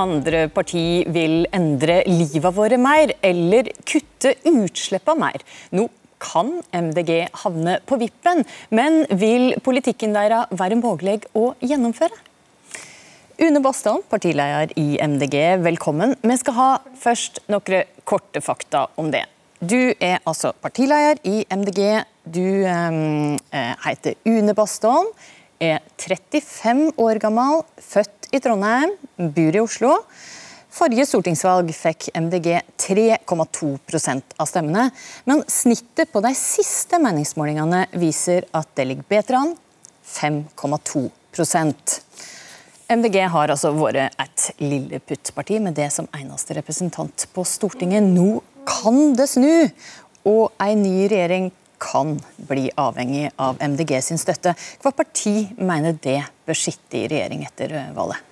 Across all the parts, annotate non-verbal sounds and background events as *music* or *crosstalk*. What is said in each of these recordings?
andre parti vil endre livet våre mer, eller kutte utslippene mer. Nå kan MDG havne på vippen, men vil politikken deres være mulig å gjennomføre? Une Bastholm, partileder i MDG, velkommen. Vi skal ha først noen korte fakta om det. Du er altså partileder i MDG. Du um, heter Une Bastholm, er 35 år gammel, født i Trondheim, bor i Oslo. Forrige stortingsvalg fikk MDG 3,2% av stemmene, men snittet på de siste meningsmålingene viser at det ligger bedre an 5,2% MDG har altså vært et lilleputtparti med det som eneste representant på Stortinget. Nå kan det snu, og en ny regjering kan bli avhengig av MDG sin støtte. Hva parti mener det bør sitte i regjering etter valget?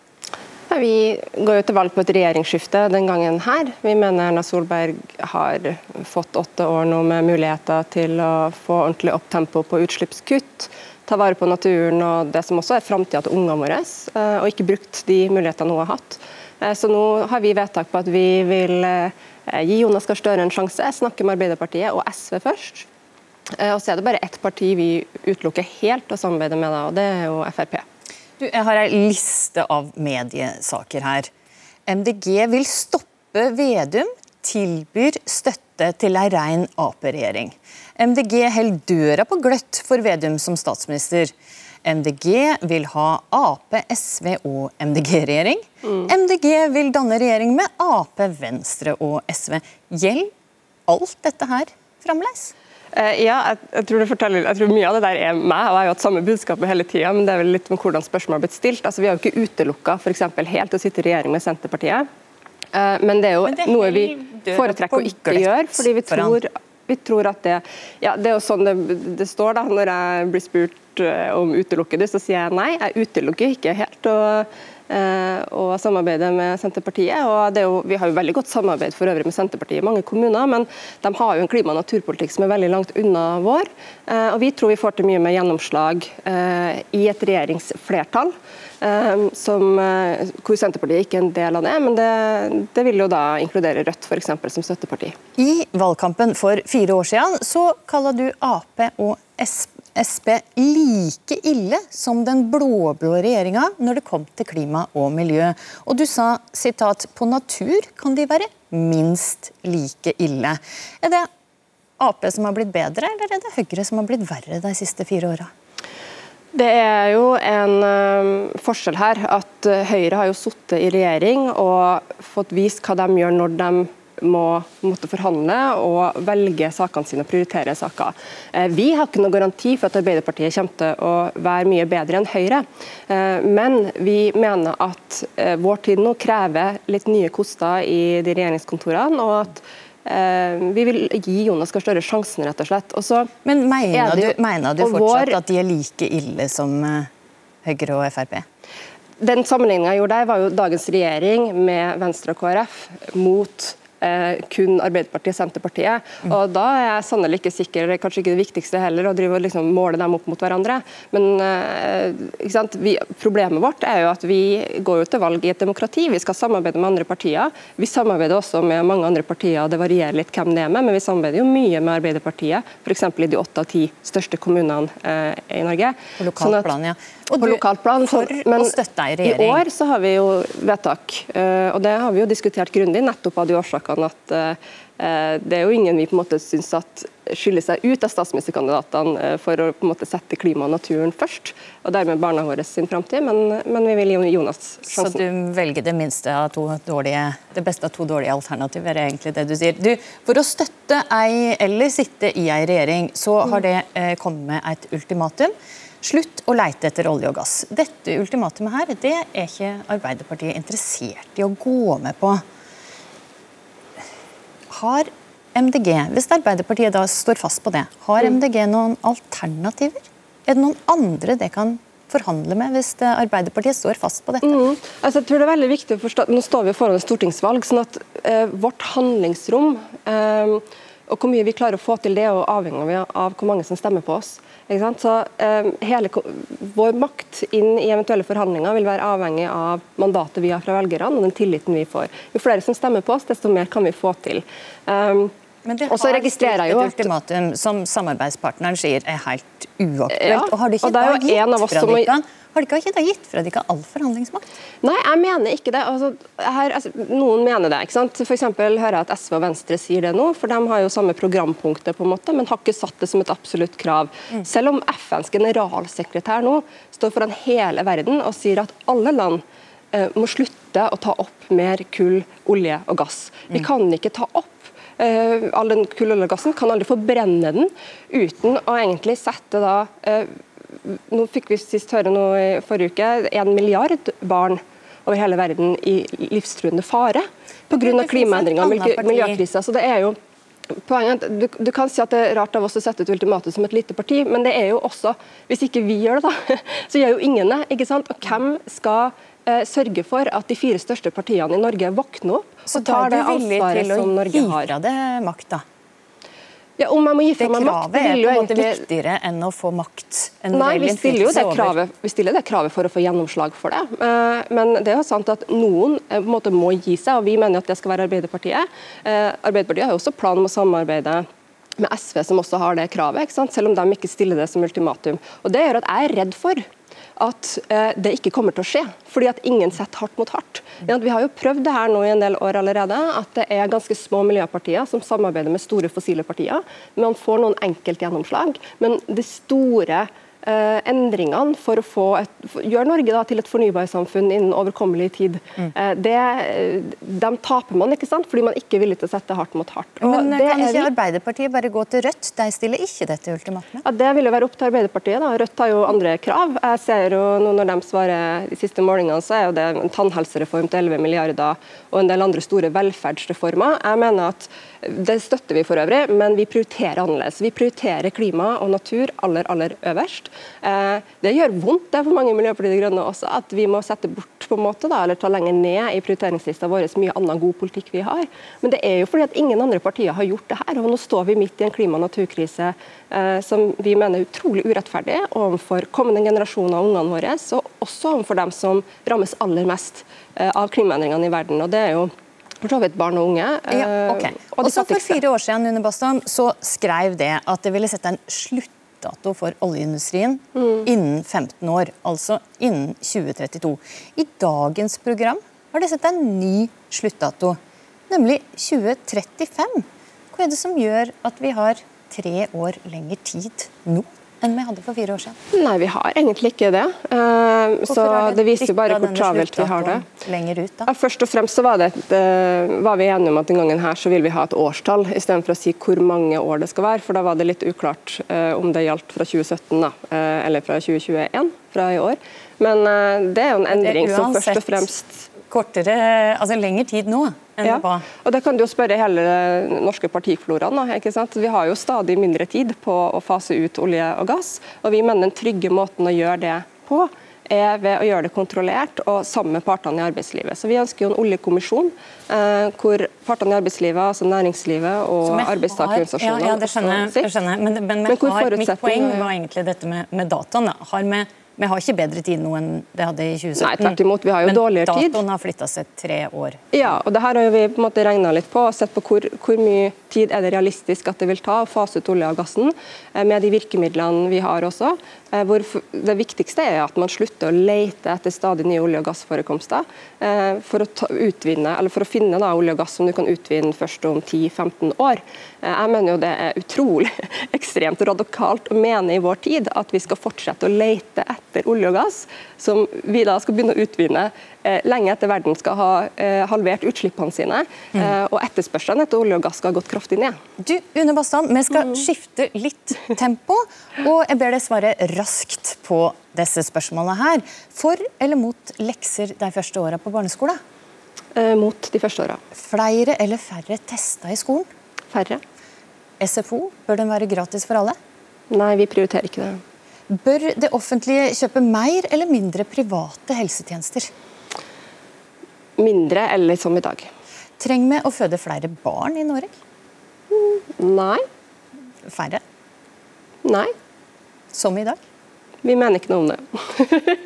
Vi går jo til valg på et regjeringsskifte den gangen her. Vi mener Erna Solberg har fått åtte år nå med muligheter til å få ordentlig opp tempo på utslippskutt, ta vare på naturen og det som også er framtida til ungene våre, eh, og ikke brukt de mulighetene hun har hatt. Eh, så nå har vi vedtak på at vi vil eh, gi Jonas Gahr Støre en sjanse, snakke med Arbeiderpartiet og SV først. Og så er det bare ett parti vi utelukker helt å samarbeide med, og det er jo Frp. Du, jeg har ei liste av mediesaker her. MDG vil stoppe Vedum, tilbyr støtte til ei rein Ap-regjering. MDG holder døra på gløtt for Vedum som statsminister. MDG vil ha Ap, SV og MDG-regjering. Mm. MDG vil danne regjering med Ap, Venstre og SV. Gjelder alt dette her fremdeles? Eh, ja, jeg, tror jeg, tror Mye av det der er meg, og jeg har jo hatt samme budskapet hele tida. Men det er vel litt med hvordan spørsmålet har blitt stilt. Altså, vi har jo ikke utelukka helt å sitte i regjering med Senterpartiet. Eh, men det er jo det noe vi foretrekker å ikke gjøre, fordi vi tror, vi tror at det ja, Det er jo sånn det, det, står da, når jeg blir spurt eh, om utelukker det, så sier jeg nei. Jeg utelukker ikke helt. og og samarbeide med Senterpartiet. og jo, Vi har jo veldig godt samarbeid for øvrig med Senterpartiet i mange kommuner, men de har jo en klima- og naturpolitikk som er veldig langt unna vår. Eh, og Vi tror vi får til mye med gjennomslag eh, i et regjeringsflertall. Som, hvor Senterpartiet ikke er en del av det, men det, det vil jo da inkludere Rødt for eksempel, som støtteparti. I valgkampen for fire år siden så kalla du Ap og Sp Sp like ille som den blå-blå regjeringa når det kom til klima og miljø. Og du sa sitat, på natur kan de være minst like ille. Er det Ap som har blitt bedre, eller er det Høyre som har blitt verre de siste fire åra? Det er jo en um, forskjell her. at Høyre har jo sittet i regjering og fått vist hva de gjør når de må måtte forhandle og velge sakene sine og prioritere saker. Eh, vi har ikke noen garanti for at Arbeiderpartiet kommer til å være mye bedre enn Høyre, eh, men vi mener at eh, vår tid nå krever litt nye koster i de regjeringskontorene. og at vi vil gi Jonas Gahr Støre sjansen, rett og slett. Også men mener du, mener du fortsatt vår... at de er like ille som Høyre og Frp? Den sammenligninga jeg gjorde der, var jo dagens regjering med Venstre og KrF mot kun Arbeiderpartiet og Senterpartiet. Mm. Og Da er jeg sannelig ikke sikker, kanskje ikke det viktigste heller, å drive og liksom måle dem opp mot hverandre. Men eh, vi, problemet vårt er jo at vi går jo til valg i et demokrati. Vi skal samarbeide med andre partier. Vi samarbeider også med mange andre partier, det varierer litt hvem det er med, men vi samarbeider jo mye med Arbeiderpartiet, f.eks. i de åtte av ti største kommunene eh, i Norge. På lokalt sånn plan, ja. Og på lokalt plan. For men å støtte ei regjering. I år så har vi jo vedtak, eh, og det har vi jo diskutert grundig, nettopp av de årsakene at eh, det er jo ingen vi på en måte syns at skiller seg ut av statsministerkandidatene eh, for å på en måte sette klima og naturen først, og dermed barna våre sin framtid, men, men, vi vil gi Jonas sjansen. Så du velger det minste av to dårlige, det beste av to dårlige alternativer, er egentlig det du sier. Du, for å støtte ei eller sitte i ei regjering, så har det eh, kommet med et ultimatum. Slutt å leite etter olje og gass. Dette ultimatumet her, det er ikke Arbeiderpartiet interessert i å gå med på. Har MDG, hvis Arbeiderpartiet da står fast på det, har MDG mm. noen alternativer? Er det noen andre det kan forhandle med hvis Arbeiderpartiet står fast på dette? Mm. Altså, jeg tror det er veldig viktig å forstå, Nå står vi foran et stortingsvalg, sånn at eh, vårt handlingsrom eh, Og hvor mye vi klarer å få til det, er avhengig av hvor mange som stemmer på oss. Så eh, hele Vår makt inn i eventuelle forhandlinger vil være avhengig av mandatet vi har fra velgerne og den tilliten vi får. Jo flere som stemmer på oss, desto mer kan vi få til. Um, men det har stilt et ultimatum som samarbeidspartneren sier er helt uaktuelt. Ja, og har det ikke da gitt fra dere har de ikke gitt fra dere all forhandlingsmakt? Nei, jeg mener ikke det. Altså, her, altså, noen mener det. ikke sant? For hører jeg at SV og Venstre sier det nå, for de har jo samme programpunkter, på en måte, men har ikke satt det som et absolutt krav. Mm. Selv om FNs generalsekretær nå står foran hele verden og sier at alle land eh, må slutte å ta opp mer kull, olje og gass. Vi mm. kan ikke ta opp all den kull- og gassen, kan aldri forbrenne den uten å egentlig sette da uh, nå fikk vi sist høre nå i forrige uke, en milliard barn over hele verden i livstruende fare pga. klimaendringer og miljøkrisa. Så det er jo Poenget, du, du, kan si at det er rart av oss å sette et ultimatum som et lite parti, men det er jo også, hvis ikke vi gjør det, da, *laughs* så gjør jo ingen det. ikke sant? Og hvem skal eh, sørge for at de fire største partiene i Norge våkner opp og tar det ansvaret som Norge har? Så du villig til å gi fra deg makt, da? Ja, om jeg må gi fra meg makt, det kravet er på en måte viktigere enn å få makt? Nei, vi stiller jo det kravet, vi stiller det kravet for å få gjennomslag for det. Eh, men det er jo sant at noen eh, på en måte må gi seg, og vi mener at det skal være Arbeiderpartiet. Eh, Arbeiderpartiet har jo også plan om å samarbeide med SV, som også har det kravet, selv om de ikke stiller det som ultimatum. Og Det gjør at jeg er redd for at eh, det ikke kommer til å skje, fordi at ingen setter hardt mot hardt. Vi har jo prøvd det her nå i en del år allerede, at det er ganske små miljøpartier som samarbeider med store fossile partier. Man får noen enkeltgjennomslag, men det store Uh, endringene for å få et, for, gjøre Norge da, til et fornybarsamfunn innen overkommelig tid. Mm. Eh, det, de taper man, ikke sant? fordi man ikke er villig til å sette hardt mot hardt. Og Men Kan ikke Arbeiderpartiet bare gå til Rødt? De stiller ikke dette ultimatumet? Ja, det vil jo være opp til Arbeiderpartiet. da. Rødt har jo andre krav. Jeg ser jo nå Når de svarer de siste målingene, så er jo det en tannhelsereform til 11 milliarder og en del andre store velferdsreformer. Jeg mener at det støtter vi for øvrig, men vi prioriterer annerledes. Vi prioriterer klima og natur aller, aller øverst. Eh, det gjør vondt det er for mange i Miljøpartiet De Grønne også, at vi må sette bort på en måte da, eller ta lenger ned i prioriteringslista vår mye annen god politikk vi har. Men det er jo fordi at ingen andre partier har gjort det her. og Nå står vi midt i en klima- og naturkrise eh, som vi mener er utrolig urettferdig overfor kommende generasjoner av ungene våre, og også overfor dem som rammes aller mest eh, av klimaendringene i verden. og det er jo for så vidt barn og unge. Ja, eh, okay. og så For fire år siden Nune Bastam, så skrev det at det ville sette en sluttdato for oljeindustrien mm. innen 15 år, altså innen 2032. I dagens program har det sett en ny sluttdato, nemlig 2035. Hva er det som gjør at vi har tre år lengre tid nå? Enn vi hadde for fire år siden? Nei, vi har egentlig ikke det. Uh, så det viser jo bare hvor travelt vi har det. Ut, ja, først og fremst så var, det, uh, var, vi enige om at denne gangen her så vil vi ha et årstall, istedenfor å si hvor mange år det skal være. For da var det litt uklart uh, om det gjaldt fra 2017 da, eller fra 2021, fra i år. Men det er jo en endring som først og fremst kortere, altså lengre tid nå enn ja. på. Og Det kan du jo spørre hele den norske partifloraen. ikke sant? Vi har jo stadig mindre tid på å fase ut olje og gass, og vi mener den trygge måten å gjøre det på er ved å gjøre det kontrollert og sammen med partene i arbeidslivet. Så Vi ønsker jo en oljekommisjon eh, hvor partene i arbeidslivet, altså næringslivet og arbeidstakerorganisasjonene ja, ja, det skjønner, jeg skjønner. Men, men, men, men har, mitt poeng var egentlig dette med, med dataen. Har med vi har ikke bedre tid nå enn det hadde i 2017. Nei, tvert imot, vi har jo dårligere tid. Men datoen har flytta seg tre år. Ja, og det her har vi på en måte regna litt på og sett på hvor, hvor, mye tid er det realistisk at det vil ta å fase ut olje og gassen, eh, med de virkemidlene vi har også. Eh, hvor det viktigste er at man slutter å lete etter stadig nye olje- og gassforekomster eh, for å, utvinne, for å finne da, olje og gass som du kan utvinne først om 10-15 år. Jeg mener jo det er utrolig *laughs* ekstremt radikalt å mene i vår tid at vi skal fortsette å lete etter olje og gass, som vi da skal begynne å utvinne eh, lenge etter verden skal ha eh, halvert utslippene sine. Mm. Eh, og etterspørselen etter olje og gass skal ha gått kraftig ned. Du, Une Bastad, vi skal mm. skifte litt tempo, og jeg ber deg svare raskt på disse spørsmålene her. For eller mot lekser de første åra på barneskolen? Eh, mot de første åra. Flere eller færre tester i skolen? Færre. SFO, bør den være gratis for alle? Nei, vi prioriterer ikke det. Bør det offentlige kjøpe mer eller mindre private helsetjenester? Mindre eller som i dag. Trenger vi å føde flere barn i Norge? Nei. Færre? Nei. Som i dag? Vi mener ikke noe om det.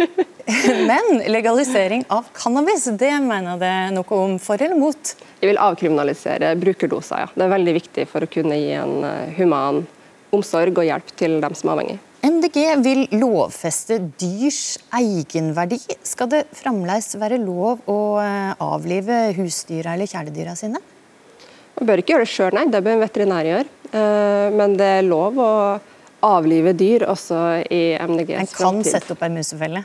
*laughs* Men legalisering av cannabis, det mener det noe om for eller mot? Vi vil avkriminalisere brukerdoser, ja. Det er veldig viktig for å kunne gi en eh, human omsorg og hjelp til dem som er avhengig. MDG vil lovfeste dyrs egenverdi. Skal det fremdeles være lov å eh, avlive husdyra eller kjæledyra sine? Man bør ikke gjøre det sjøl, nei. Det bør en veterinær gjøre. Eh, men det er lov å avlive dyr også i MDGs framtid. En kan sette opp en musefelle?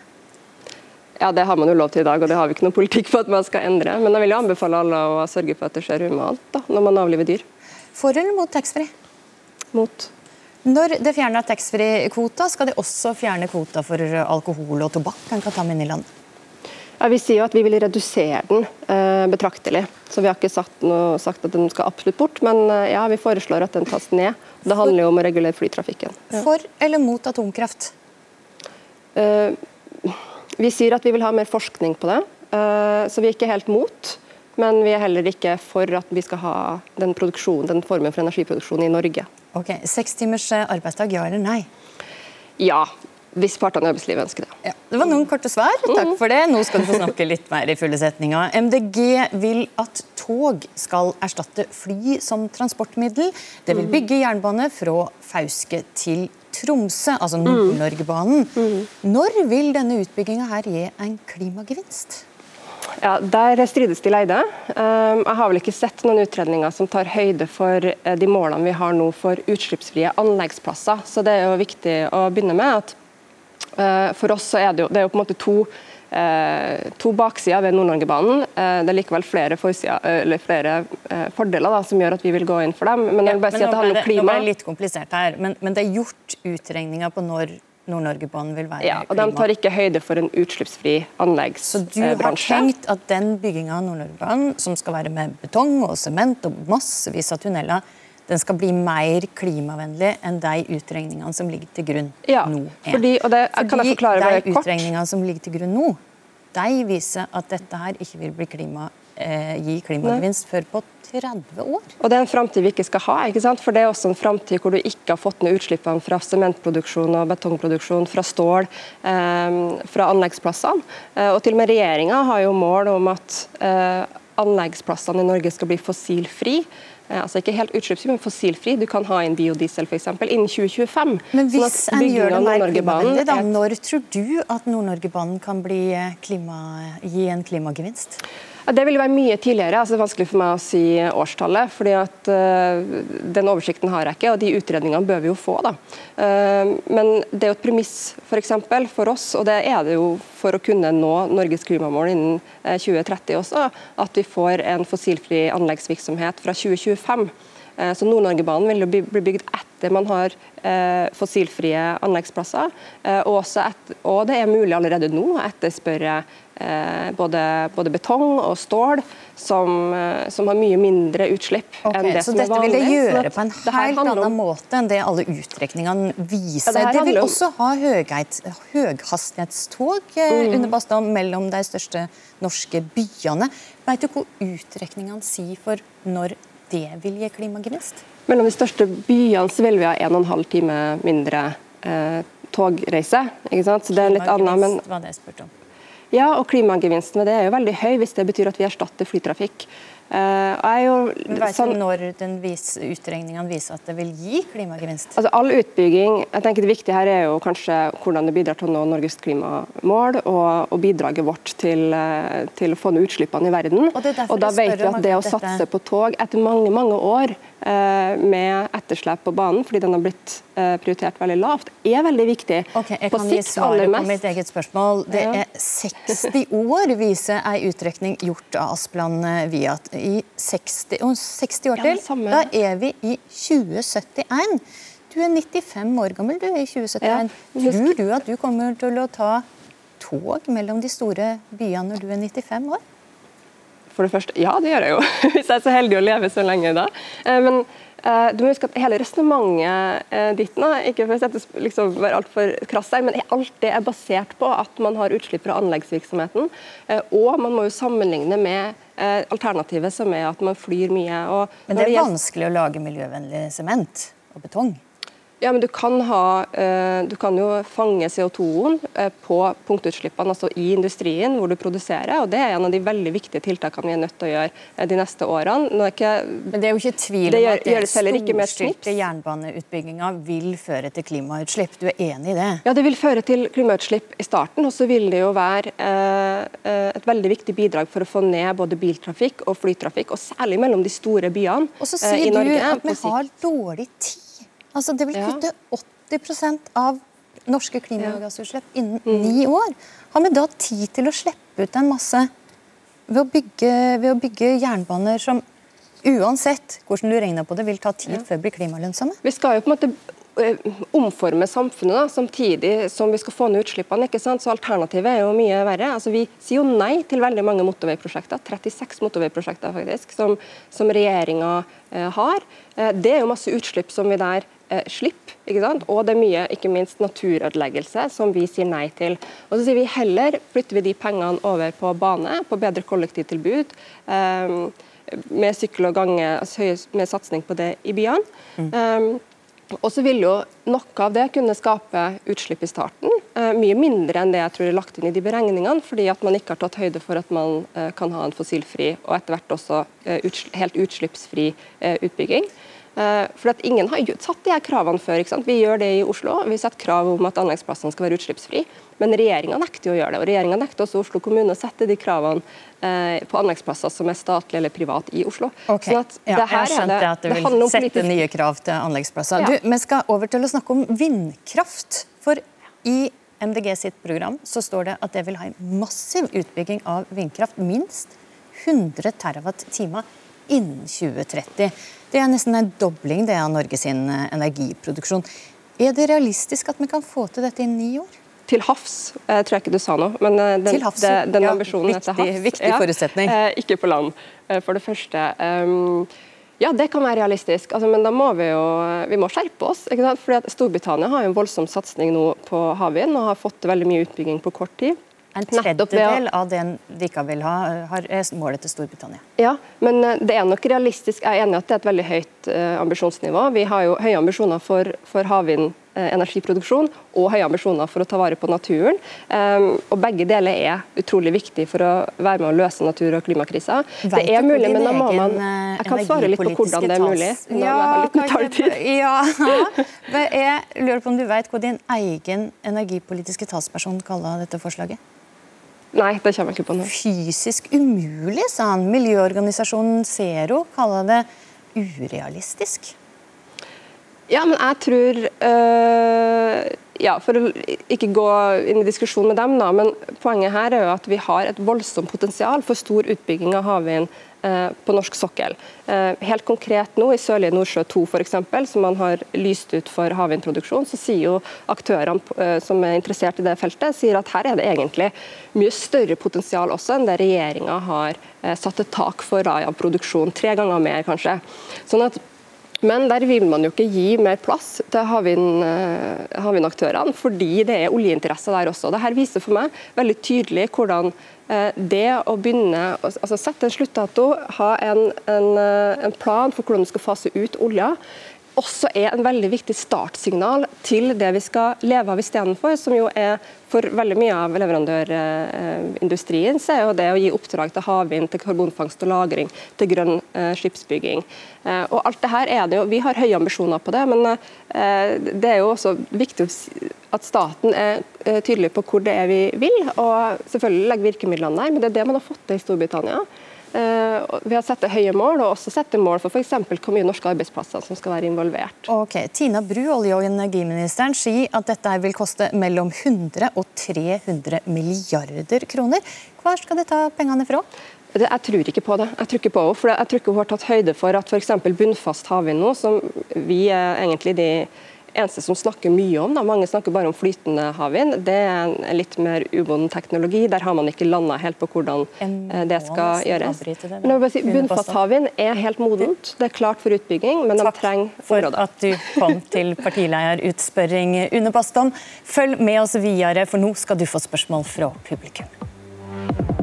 Ja, Det har man jo lov til i dag, og det har vi ikke noen politikk på at man skal endre. Men jeg vil jo anbefale alle å sørge for at det skjer humant da, når man avliver dyr. For eller mot taxfree? Mot. Når det fjerner taxfree-kvota, skal de også fjerne kvota for alkohol og tobakk? Kan ta med inn i landet? Ja, Vi sier jo at vi vil redusere den eh, betraktelig. Så Vi har ikke sagt, noe, sagt, at den skal absolutt bort, men eh, ja, vi foreslår at den tas ned. Det handler jo om å regulere flytrafikken. Ja. For eller mot atomkraft? Eh, vi sier at vi vil ha mer forskning på det, eh, så vi er ikke helt mot. Men vi er heller ikke for at vi skal ha den, den formen for energiproduksjon i Norge. Ok, Seks timers eh, arbeidsdag, ja eller nei? Ja, hvis partene i arbeidslivet ønsker det. Ja, det var noen korte svar. Takk for det. Nå skal du få snakke litt mer i fulle setninga. MDG vil at tog skal erstatte fly som transportmiddel. Det vil bygge jernbane fra Fauske til Tromsø, altså Nord-Norgebanen. Når vil denne utbygginga her gi en klimagevinst? Ja, Der strides de leide. Ehm, jeg har vel ikke sett noen utredninger som tar høyde for eh, de målene vi har nå for utslippsfrie anleggsplasser. Så det er jo viktig å begynne med at eh, for oss så er det jo, det er jo på en måte to Eh, to baksider ved Nord-Norgebanen. Det er likevel flere, flere fordeler da, som gjør at vi vil gå inn for dem. Men jeg vil bare si at det handler om klima. Nå ble det litt komplisert her, men, men det er gjort utregninger på når Nord-Norgebanen vil være ja, og klima. De tar ikke høyde for en utslippsfri anleggsbransje. Så du har tenkt at den bygginga av Nord-Norge-banen, som skal være med betong og sement og massevis av tunneler, den skal bli mer klimavennlig enn de utregningene som ligger til grunn ja, nå. Fordi, og det, kan jeg forklare de utregningene som ligger til grunn nå, de viser at dette her ikke vil bli klima, eh, gi klimagevinst før på 30 år. Og Det er en framtid vi ikke skal ha. ikke sant? For Det er også en framtid hvor du ikke har fått ned utslippene fra sementproduksjon og betongproduksjon, fra stål, eh, fra anleggsplassene. Eh, og til og med Regjeringa har jo mål om at eh, anleggsplassene i Norge skal bli fossilfri. Eh, altså ikke helt utslippsfri, men fossilfri. Du kan ha inn biodiesel f.eks. innen 2025. Men hvis en gjør det mer klimavennlig, da, når tror du at Nord-Norgebanen kan bli eh, klima, gi en klimagevinst? Det vil være mye tidligere. altså Det er vanskelig for meg å si årstallet. fordi at uh, Den oversikten har jeg ikke, og de utredningene bør vi jo få. da. Uh, men det er jo et premiss for, eksempel, for oss, og det er det jo for å kunne nå Norges klimamål innen 2030 også, at vi får en fossilfri anleggsvirksomhet fra 2025. Så Nord-Norgebanen vil jo bli bygd etter man har fossilfrie anleggsplasser. Og, et, og det er mulig allerede nå å etterspørre Eh, både, både, betong og stål, som, eh, som, har mye mindre utslipp okay, enn det som er vanlig. Så dette vil det gjøre på en helt annen om... måte enn det alle utrekningene viser. Ja, det, det, vil om... også ha høyheit, høyhastighetstog eh, mm. under Bastad mellom de største norske byene. Vet du hva utrekningene sier for når det vil gi klimagevinst? Mellom de største byene så vil vi ha 1 12 time mindre eh, togreise. Ikke sant? Så det er litt annet, men... var det jeg spurte om. Ja, og klimagevinsten ved det er jo veldig høy, hvis det betyr at vi erstatter flytrafikk. Uh, jo, Men vet sånn, når den vis, utregningene viser at det vil gi klimagevinst? Altså All utbygging jeg tenker Det viktige her er jo kanskje hvordan det bidrar til å nå Norges klimamål og, og bidraget vårt til, eh, til, å få ned utslippene i verden. Og, og Da vet vi at det å satse på tog etter mange mange år med etterslep på banen, fordi den har blitt uh, prioritert veldig lavt, er veldig viktig. Ok, Jeg kan gi svaret på mitt eget spørsmål. Det er 60 år, viser ei utrekning gjort av Asplan Viat i 60, 60 år til. Ja, da er vi i 2071. Du er 95 år gammel du er i 2071. Ja, Tror du at du kommer til å ta tog mellom de store byene når du er 95 år? For det første, Ja, det gjør jeg jo, *laughs* hvis jeg er så heldig å leve så lenge da. Eh, men Uh, du må huske at Hele resonnementet uh, ditt nå, ikke for å liksom, være altfor krass her, men alt det er basert på at man har utslipp fra anleggsvirksomheten. Og man må jo sammenligne med alternativet som er at man flyr mye. men det er vanskelig å lage miljøvennlig sement og betong? Ja, men du kan, ha, eh, du kan jo fange CO2-en eh, på punktutslippene, altså i industrien hvor du produserer. og Det er en av de veldig viktige tiltakene vi er nødt til å gjøre eh, de neste årene. Ikke, men Det er jo ikke tvil om at den storstilte jernbaneutbygginga vil føre til klimautslipp. Du er enig i det? Ja, det vil føre til klimautslipp i starten. Og så vil det jo være et veldig viktig bidrag for å få ned både biltrafikk og flytrafikk, og særlig mellom de store byene i Norge. Og så sier du at vi har dårlig tid. Altså, det vil kutte 80% av norske klimagassutslipp innen mm. ni år. Har vi da tid til å slippe ut en masse ved å bygge, ved å bygge jernbaner som uansett hvordan du regner på det, vil ta tid før det blir klimalønnsomme? Vi skal jo på en måte eh, omforme samfunnet da, samtidig som vi skal få ned utslippene. ikke sant? Så Alternativet er jo mye verre. Altså, Vi sier jo nei til veldig mange motorveiprosjekter. 36 motorveiprosjekter faktisk, som, som regjeringa eh, har. Eh, det er jo masse utslipp som vi der eh, slipp. Ikke sant? Og det er mye ikke minst naturødeleggelse som vi sier nei til. Og så sier vi heller flytter vi de pengene over på bane, på bedre kollektivtilbud. Eh, med sykkel og gange, altså med satsing på det i byene. Mm. Um, og så vil jo Noe av det kunne skape utslipp i starten, uh, mye mindre enn det jeg tror er lagt inn i de beregningene, fordi at man ikke har tatt høyde for at man uh, kan ha en fossilfri og etter hvert også uh, utsl helt utslippsfri utbygging. Eh, for at Ingen har satt de her kravene før. Vi gjør det i Oslo. Vi setter krav om at anleggsplassene skal være utslippsfri. Men regjeringa nekter å gjøre det. og Regjeringa nekter også Oslo kommune å sette de kravene eh, på anleggsplasser som er statlige eller private i Oslo. Okay. Sånn at ja, jeg skjønte det, at du vil sette politisk... nye krav til anleggsplasser. Ja. Du, Vi skal over til å snakke om vindkraft. For i MDG sitt program så står det at det vil ha en massiv utbygging av vindkraft. Minst 100 TWh innen 2030. Det er nesten en dobling det av Norges eh, energiproduksjon. Er det realistisk at vi kan få til dette innen ni år? Til havs, jeg tror jeg ikke du sa noe. Men eh, den, havs, den, den ja, ambisjonen viktig, til havs Viktig forutsetning. Ja, eh, ikke på land, for det første. Ja, det kan være realistisk, altså, men da må vi jo vi må skjerpe oss. Ikke sant? Fordi at Storbritannia har en voldsom satsing nå på havvind og har fått veldig mye utbygging på kort tid. En tredjedel av det de ikke vil ha, er målet til Storbritannia. Ja, men eh, det er nok realistisk. Jeg er enig i at det er et veldig høyt uh, ambisjonsnivå. Vi har jo høye ambisjoner for, for havvind uh, energiproduksjon og høye ambisjoner for å ta vare på naturen. Og Begge deler er utrolig viktig for å være med å løse natur- og klimakrisa. Det er mulig, men da må man Jeg kan svare litt på hvordan det er mulig. Ja, ja, jeg *laughs* lurer på om du vet hva din egen energipolitiske talsperson kaller dette forslaget? Nei, det kommer jeg ikke på nå. Fysisk umulig, sa han. Miljøorganisasjonen Zero kaller det urealistisk. Ja, men jeg tror øh, ja, For å ikke gå inn i diskusjon med dem, da, men poenget her er jo at vi har et voldsomt potensial for stor utbygging av havvind Eh, på norsk sokkel. Eh, helt konkret nå i Sørlige Nordsjø 2 f.eks., som man har lyst ut for havvindproduksjon, så sier jo aktørene som er interessert i det feltet, sier at her er det egentlig mye større potensial også enn det regjeringa har satt et tak for av produksjon. Tre ganger mer, kanskje. Sånn at men der vil man jo ikke gi mer plass til havvindaktørene, fordi det er oljeinteresser der også. Dette viser for meg veldig tydelig hvordan Eh, det å begynne altså Sette en sluttdato, ha en, en, eh, en plan for hvordan du skal fase ut olja, også er en veldig viktig startsignal til det vi skal leve av istedenfor, som jo er for veldig mye av leverandørindustrien så er jo det å gi oppdrag til havvind, til karbonfangst og -lagring, til grønn eh, skipsbygging. Eh, og alt det her er det jo, Vi har høye ambisjoner på det, men eh, det er jo også viktig at staten er tydelig på hvor det er vi vil. og Selvfølgelig legge virkemidlene der, men det er det man har fått til i Storbritannia. Eh, vi har satt høye mål, og også sette mål for f.eks. hvor mye norske arbeidsplasser som skal være involvert. Ok, Tina Bru, olje- og energiministeren, sier at dette vil koste mellom 100 og 300 milliarder kroner. Hvor skal de ta pengene fra? Jeg tror ikke på det. Jeg tror ikke på henne, for jeg tror ikke hun har tatt høyde for at f.eks. bunnfast havvind nå, som vi er egentlig de eneste som snakker mye om. Da. Mange snakker bare om flytende havvind. Det er en litt mer umoden teknologi. Der har man ikke landa helt på hvordan eh, det skal gjøres. Si, Bunnfast havvind er helt modent. Det er klart for utbygging, men de trenger områder. Takk for at du kom til partileierutspørring, Une Bastholm. Følg med oss videre, for nå skal du få spørsmål fra publikum.